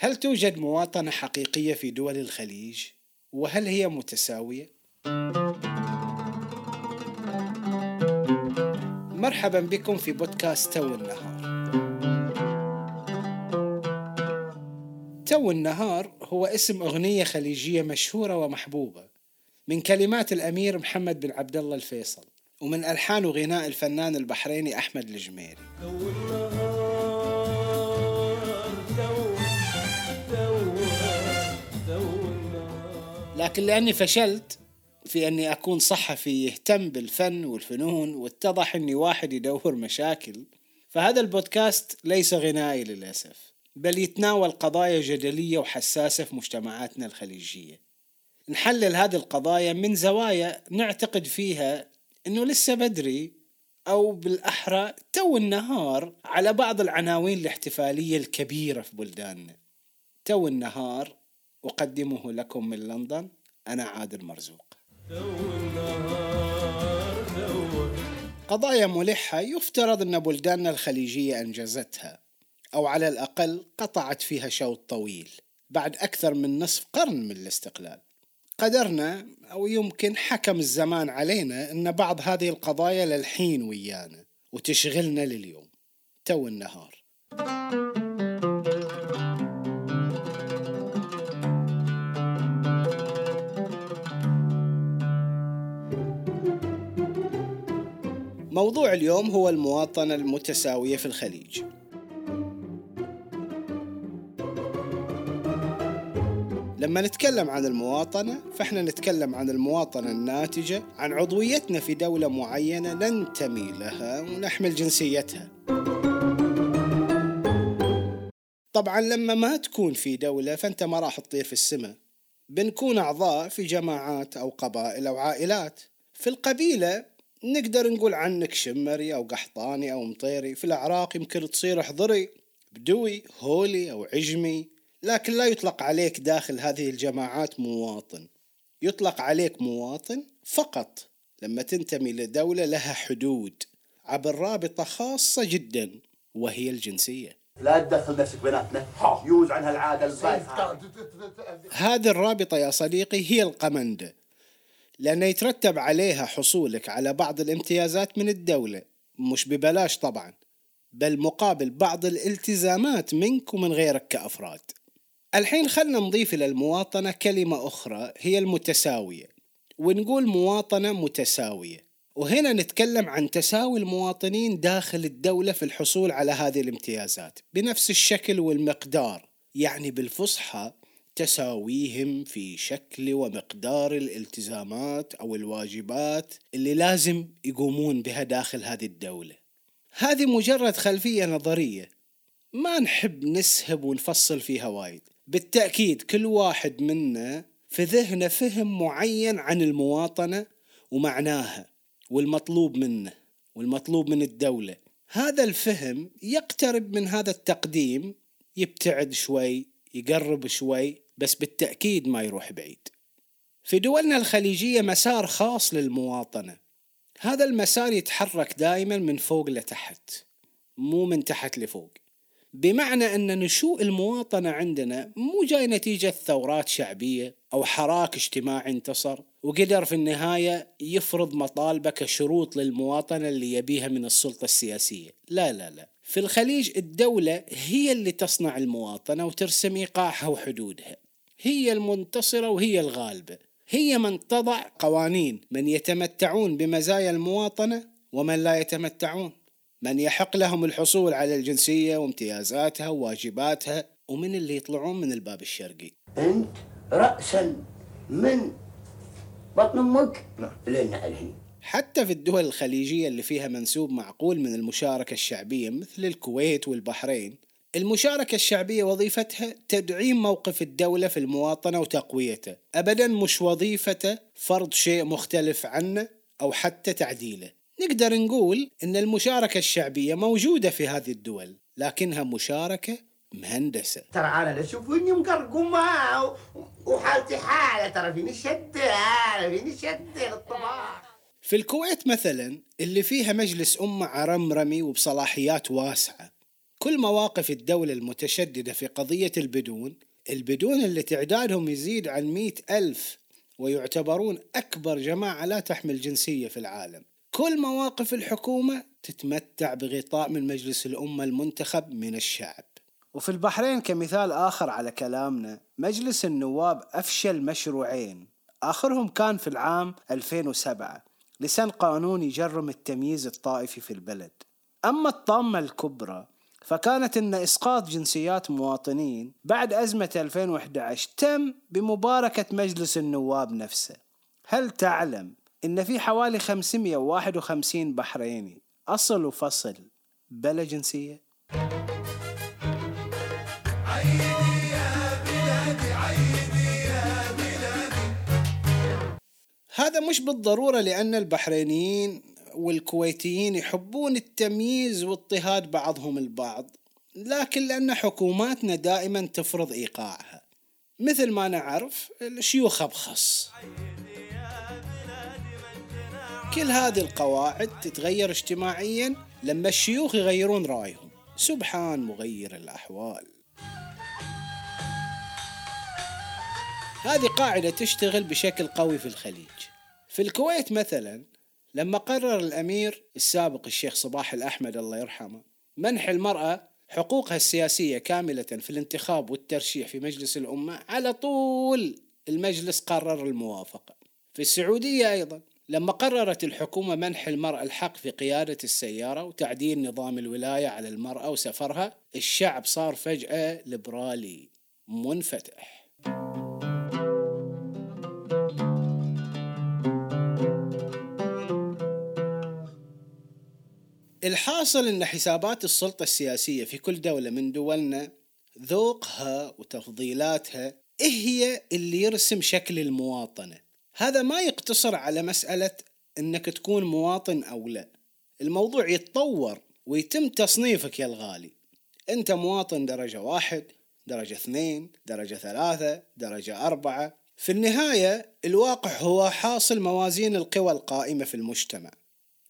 هل توجد مواطنة حقيقية في دول الخليج؟ وهل هي متساوية؟ مرحبا بكم في بودكاست تو النهار. تو النهار هو اسم أغنية خليجية مشهورة ومحبوبة من كلمات الأمير محمد بن عبد الله الفيصل ومن ألحان وغناء الفنان البحريني أحمد الجميري لكن لأني فشلت في أني أكون صحفي يهتم بالفن والفنون واتضح أني واحد يدور مشاكل فهذا البودكاست ليس غنائي للأسف بل يتناول قضايا جدلية وحساسة في مجتمعاتنا الخليجية. نحلل هذه القضايا من زوايا نعتقد فيها أنه لسه بدري أو بالأحرى تو النهار على بعض العناوين الاحتفالية الكبيرة في بلداننا. تو النهار أقدمه لكم من لندن. أنا عادل مرزوق. قضايا ملحة يفترض أن بلداننا الخليجية أنجزتها أو على الأقل قطعت فيها شوط طويل بعد أكثر من نصف قرن من الاستقلال. قدرنا أو يمكن حكم الزمان علينا أن بعض هذه القضايا للحين ويانا وتشغلنا لليوم تو النهار. موضوع اليوم هو المواطنة المتساوية في الخليج. لما نتكلم عن المواطنة فإحنا نتكلم عن المواطنة الناتجة عن عضويتنا في دولة معينة ننتمي لها ونحمل جنسيتها. طبعا لما ما تكون في دولة فأنت ما راح تطير في السماء. بنكون أعضاء في جماعات أو قبائل أو عائلات. في القبيلة نقدر نقول عنك شمري أو قحطاني أو مطيري في الأعراق يمكن تصير حضري بدوي هولي أو عجمي لكن لا يطلق عليك داخل هذه الجماعات مواطن. يطلق عليك مواطن فقط لما تنتمي لدولة لها حدود عبر رابطة خاصة جدا وهي الجنسية. لا تدخل نفسك بيناتنا. يوز عنها العادة البايخة. هذه الرابطة يا صديقي هي القمندة. لأن يترتب عليها حصولك على بعض الامتيازات من الدولة. مش ببلاش طبعا بل مقابل بعض الالتزامات منك ومن غيرك كأفراد. الحين خلنا نضيف إلى المواطنة كلمة أخرى هي المتساوية. ونقول مواطنة متساوية. وهنا نتكلم عن تساوي المواطنين داخل الدولة في الحصول على هذه الامتيازات بنفس الشكل والمقدار. يعني بالفصحى تساويهم في شكل ومقدار الالتزامات أو الواجبات اللي لازم يقومون بها داخل هذه الدولة. هذه مجرد خلفية نظرية. ما نحب نسهب ونفصل فيها وايد، بالتأكيد كل واحد منا في ذهنه فهم معين عن المواطنة ومعناها والمطلوب منه والمطلوب من الدولة. هذا الفهم يقترب من هذا التقديم يبتعد شوي يقرب شوي بس بالتأكيد ما يروح بعيد. في دولنا الخليجية مسار خاص للمواطنة. هذا المسار يتحرك دائما من فوق لتحت مو من تحت لفوق. بمعنى أن نشوء المواطنة عندنا مو جاي نتيجة ثورات شعبية أو حراك اجتماعي انتصر وقدر في النهاية يفرض مطالبه كشروط للمواطنة اللي يبيها من السلطة السياسية. لا لا لا. في الخليج الدولة هي اللي تصنع المواطنة وترسم إيقاعها وحدودها. هي المنتصرة وهي الغالبة هي من تضع قوانين من يتمتعون بمزايا المواطنة ومن لا يتمتعون. من يحق لهم الحصول على الجنسية وامتيازاتها وواجباتها ومن اللي يطلعون من الباب الشرقي. أنت رأسا من بطن أمك؟ نعم. لين عليه حتى في الدول الخليجية اللي فيها منسوب معقول من المشاركة الشعبية مثل الكويت والبحرين المشاركة الشعبية وظيفتها تدعيم موقف الدولة في المواطنة وتقويته. أبدا مش وظيفته فرض شيء مختلف عنه أو حتى تعديله. نقدر نقول إن المشاركة الشعبية موجودة في هذه الدول لكنها مشاركة مهندسة. ترى أنا اشوفني مقرقمة وحالتي حالة ترى فيني شدة فيني شدة للطباخ. في الكويت مثلا اللي فيها مجلس أمة عرمرمي وبصلاحيات واسعة كل مواقف الدولة المتشددة في قضية البدون البدون اللي تعدادهم يزيد عن مئة ألف ويعتبرون أكبر جماعة لا تحمل جنسية في العالم. كل مواقف الحكومة تتمتع بغطاء من مجلس الأمة المنتخب من الشعب. وفي البحرين كمثال آخر على كلامنا مجلس النواب أفشل مشروعين. آخرهم كان في العام 2007 لسن قانون يجرم التمييز الطائفي في البلد. أما الطامة الكبرى فكانت أن إسقاط جنسيات مواطنين بعد أزمة 2011 تم بمباركة مجلس النواب نفسه هل تعلم أن في حوالي 551 بحريني أصل وفصل بلا جنسية؟ عيدي يا بلادي عيدي يا بلادي هذا مش بالضرورة لأن البحرينيين والكويتيين يحبون التمييز واضطهاد بعضهم البعض لكن لأن حكوماتنا دائما تفرض إيقاعها. مثل ما نعرف الشيوخ أبخص. كل هذه القواعد تتغير اجتماعيا لما الشيوخ يغيرون رأيهم. سبحان مغير الأحوال. هذه قاعدة تشتغل بشكل قوي في الخليج. في الكويت مثلا لما قرر الأمير السابق الشيخ صباح الأحمد الله يرحمه منح المرأة حقوقها السياسية كاملة في الانتخاب والترشيح في مجلس الأمة على طول المجلس قرر الموافقة. في السعودية أيضا لما قررت الحكومة منح المرأة الحق في قيادة السيارة وتعديل نظام الولاية على المرأة وسفرها الشعب صار فجأة ليبرالي منفتح. الحاصل إن حسابات السلطة السياسية في كل دولة من دولنا ذوقها وتفضيلاتها إيه هي اللي يرسم شكل المواطنة. هذا ما يقتصر على مسألة إنك تكون مواطن أو لا. الموضوع يتطور ويتم تصنيفك يا الغالي. أنت مواطن درجة واحد درجة اثنين درجة ثلاثة درجة أربعة. في النهاية الواقع هو حاصل موازين القوى القائمة في المجتمع.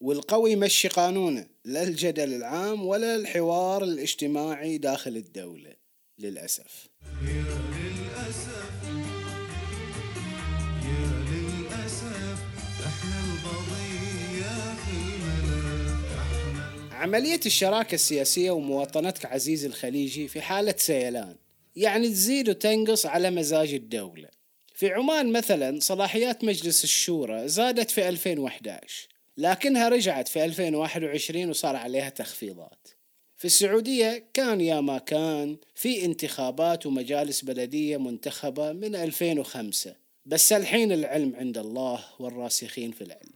والقوي يمشي قانونه. لا الجدل العام ولا الحوار الاجتماعي داخل الدولة للأسف. عملية الشراكة السياسية ومواطنتك عزيزي الخليجي في حالة سيلان. يعني تزيد وتنقص على مزاج الدولة. في عمان مثلا صلاحيات مجلس الشورى زادت في 2011 لكنها رجعت في 2021 وصار عليها تخفيضات. في السعودية كان يا ما كان في انتخابات ومجالس بلدية منتخبة من 2005 بس الحين العلم عند الله والراسخين في العلم.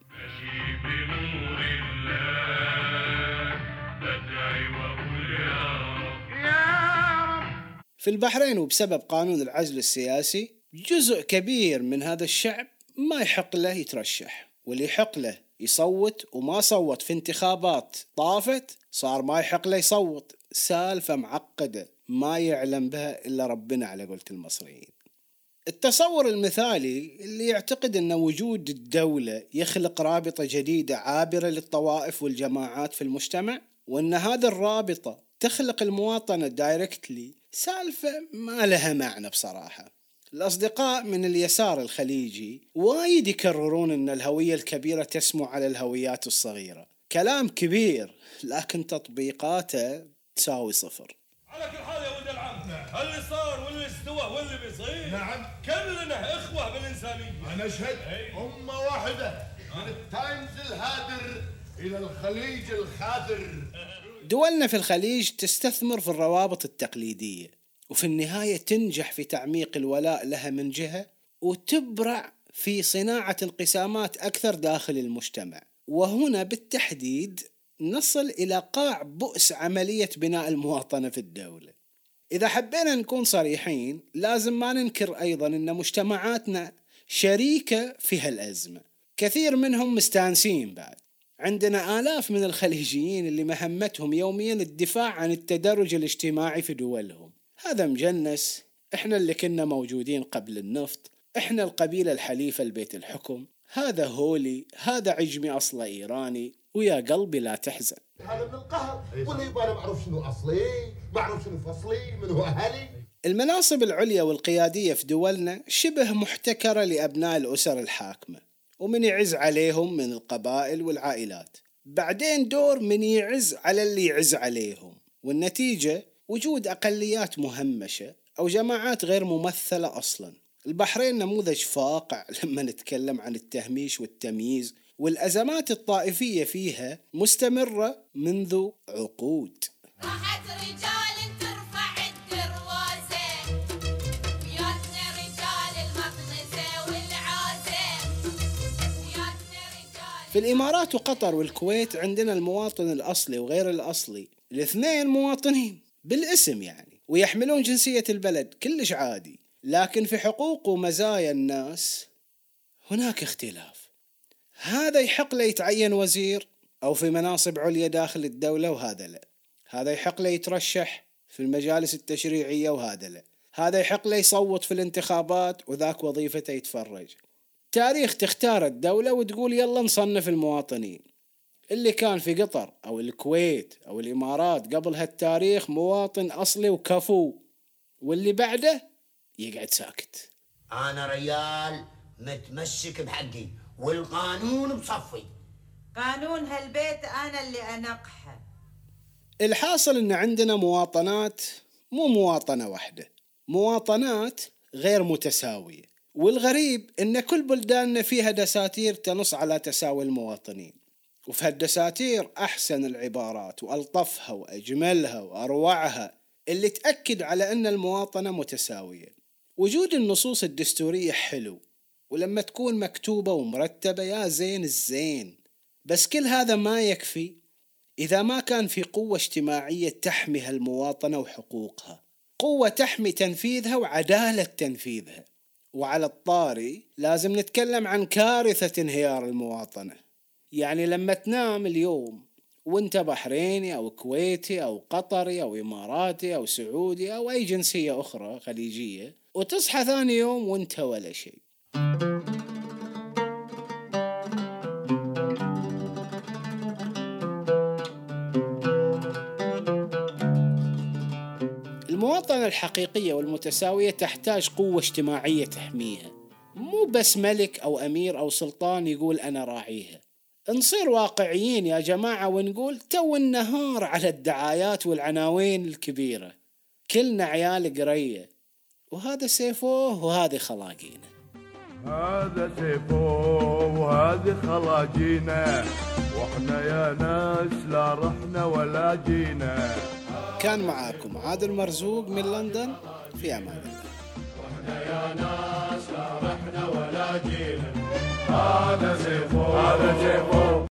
في البحرين وبسبب قانون العزل السياسي جزء كبير من هذا الشعب ما يحق له يترشح واللي يحق له يصوت وما صوت في انتخابات طافت صار ما يحق له يصوت. سالفة معقدة ما يعلم بها إلا ربنا على قولة المصريين. التصور المثالي اللي يعتقد أن وجود الدولة يخلق رابطة جديدة عابرة للطوائف والجماعات في المجتمع وأن هذه الرابطة تخلق المواطنة دايركتلي سالفة ما لها معنى بصراحة. الأصدقاء من اليسار الخليجي وايد يكررون أن الهوية الكبيرة تسمو على الهويات الصغيرة. كلام كبير لكن تطبيقاته تساوي صفر. على كل حال يا ولد العم نعم. اللي صار واللي استوى واللي بيصير نعم. كلنا إخوة بالإنسانية؟ أنا اشهد أمة واحدة من التايمز الهادر إلى الخليج الخادر دولنا في الخليج تستثمر في الروابط التقليدية. وفي النهاية تنجح في تعميق الولاء لها من جهة وتبرع في صناعة انقسامات أكثر داخل المجتمع. وهنا بالتحديد نصل إلى قاع بؤس عملية بناء المواطنة في الدولة. إذا حبينا نكون صريحين لازم ما ننكر أيضا أن مجتمعاتنا شريكة في هالأزمة. كثير منهم مستانسين بعد. عندنا آلاف من الخليجيين اللي مهمتهم يوميا الدفاع عن التدرج الاجتماعي في دولهم. هذا مجنس إحنا اللي كنا موجودين قبل النفط إحنا القبيلة الحليفة لبيت الحكم. هذا هولي هذا عجمي أصله إيراني ويا قلبي لا تحزن. هذا من القهر ولا يبغى معروف شنو أصلي معروف شنو فصلي من هو أهلي. المناصب العليا والقيادية في دولنا شبه محتكرة لأبناء الأسر الحاكمة ومن يعز عليهم من القبائل والعائلات. بعدين دور من يعز على اللي يعز عليهم والنتيجة وجود أقليات مهمشة أو جماعات غير ممثلة أصلا. البحرين نموذج فاقع لما نتكلم عن التهميش والتمييز والأزمات الطائفية فيها مستمرة منذ عقود. في الإمارات وقطر والكويت عندنا المواطن الأصلي وغير الأصلي الاثنين مواطنين. بالاسم يعني ويحملون جنسية البلد كلش عادي. لكن في حقوق ومزايا الناس هناك اختلاف. هذا يحق له يتعين وزير أو في مناصب عليا داخل الدولة وهذا لا. هذا يحق له يترشح في المجالس التشريعية وهذا لا. هذا يحق له يصوت في الانتخابات وذاك وظيفته يتفرج. تاريخ تختار الدولة وتقول يلا نصنف المواطنين. اللي كان في قطر أو الكويت أو الإمارات قبل هالتاريخ مواطن أصلي وكفو واللي بعده يقعد ساكت. أنا ريال متمسك بحقي والقانون بصفي. قانون هالبيت أنا اللي أنقحه. الحاصل إن عندنا مواطنات مو مواطنة واحدة مواطنات غير متساوية. والغريب إن كل بلداننا فيها دساتير تنص على تساوي المواطنين. وفي هالدساتير أحسن العبارات وألطفها وأجملها وأروعها اللي تأكد على أن المواطنة متساوية. وجود النصوص الدستورية حلو ولما تكون مكتوبة ومرتبة يا زين الزين. بس كل هذا ما يكفي إذا ما كان في قوة اجتماعية تحمي هالمواطنة وحقوقها. قوة تحمي تنفيذها وعدالة تنفيذها. وعلى الطاري لازم نتكلم عن كارثة انهيار المواطنة. يعني لما تنام اليوم وانت بحريني أو كويتي أو قطري أو إماراتي أو سعودي أو أي جنسية أخرى خليجية وتصحى ثاني يوم وانت ولا شيء. المواطنة الحقيقية والمتساوية تحتاج قوة اجتماعية تحميها. مو بس ملك أو أمير أو سلطان يقول أنا راعيها. نصير واقعيين يا جماعة ونقول تو النهار على الدعايات والعناوين الكبيرة. كلنا عيال قرية. وهذا سيفوه وهذه خلاقينه. هذا سيفو وهذه خلاجينا وإحنا يا ناس لا رحنا ولا جينا. كان معاكم عادل مرزوق من لندن في أمان الله. Adas eu vou, Adas eu vou,